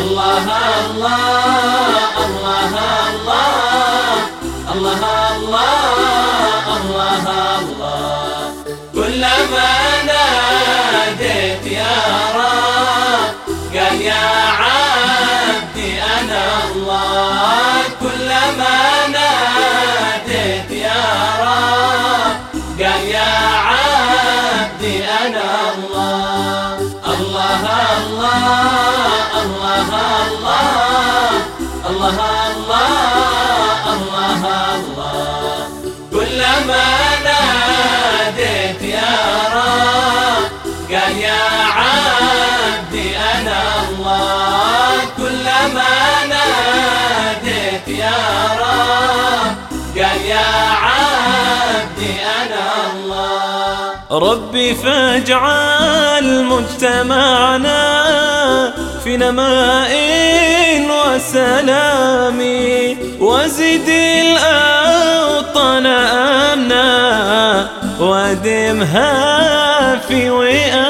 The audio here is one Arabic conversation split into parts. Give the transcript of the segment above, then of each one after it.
الله الله الله الله الله. كلما ناديت يا رب قال يا عبدي أنا الله. كلما ناديت يا رب قال يا الله كلما ناديت يا رب قال يا عبدي أنا الله. ربي فاجعل مجتمعنا في نماء وسلام وزد الأوطان أمنا وادمها في وئام.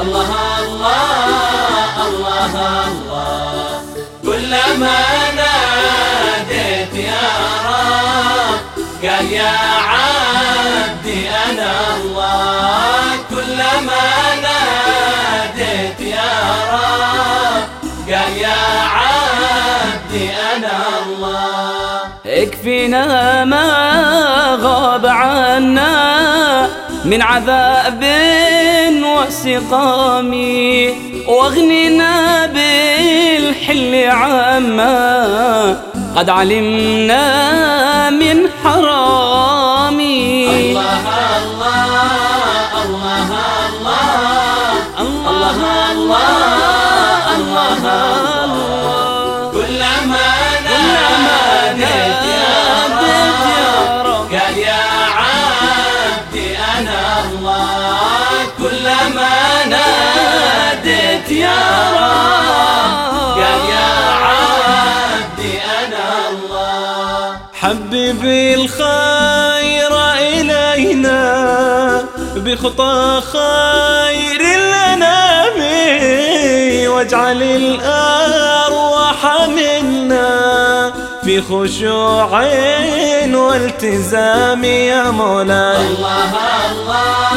الله الله الله الله كلما ناديت يا رب قال يا عبدي أنا الله كلما ناديت يا رب قال يا عبدي أنا الله اكفنا ما غاب عنا من عذاب وسقام واغننا بالحل عما قد علمنا من حرام حبب الخير إلينا بخطى خير الأنام واجعل الأرواح منا في خشوع والتزام يا مولاي. الله الله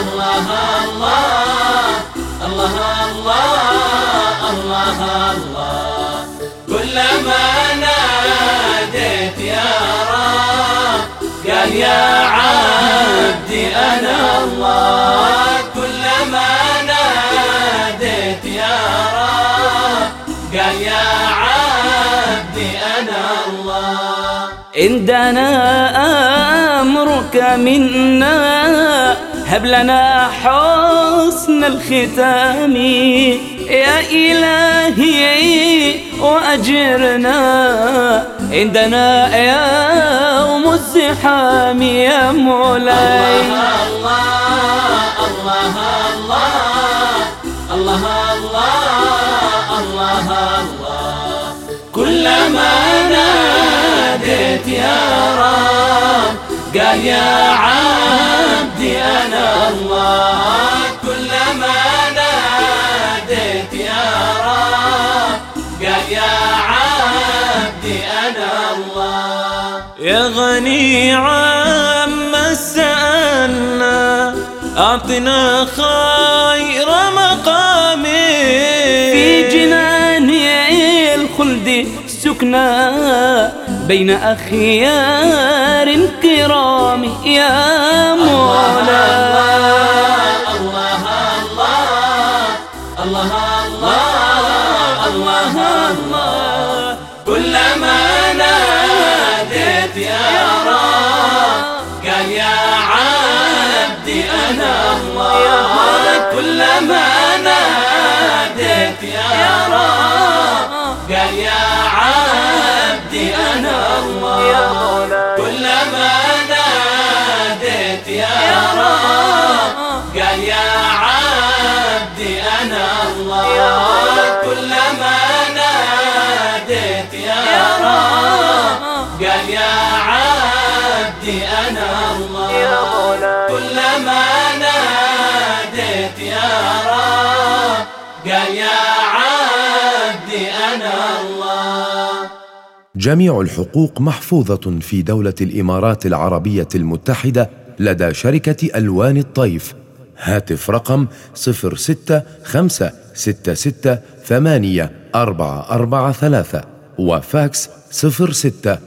الله الله الله الله الله الله. كلما يا عبدي أنا الله. كلما ناديت يا رب قال يا عبدي أنا الله. عندنا أمرك منا هب لنا حسن الختام. يا إلهي وأجرنا. عندنا يوم الزحام يا مولاي. الله الله الله الله الله الله الله كلما ناديت يا رب قال يا عبدي أنا يا غني عما سألنا أعطنا خير مقام في جنان الخلد سكنا بين أخيار كرام يا مولاي الله الله الله الله. أنا الله كلما ناديت يا رب. قال يا عبدي أنا الله كلما ناديت يا رب. قال يا عبدي أنا الله كلما ناديت يا رب. قال يا عبدي أنا الله كلما جميع الحقوق محفوظة في دولة الإمارات العربية المتحدة لدى شركة ألوان الطيف. هاتف رقم صفر ستة خمسة ستة ستة ثمانية أربعة أربعة ثلاثة وفاكس صفر ستة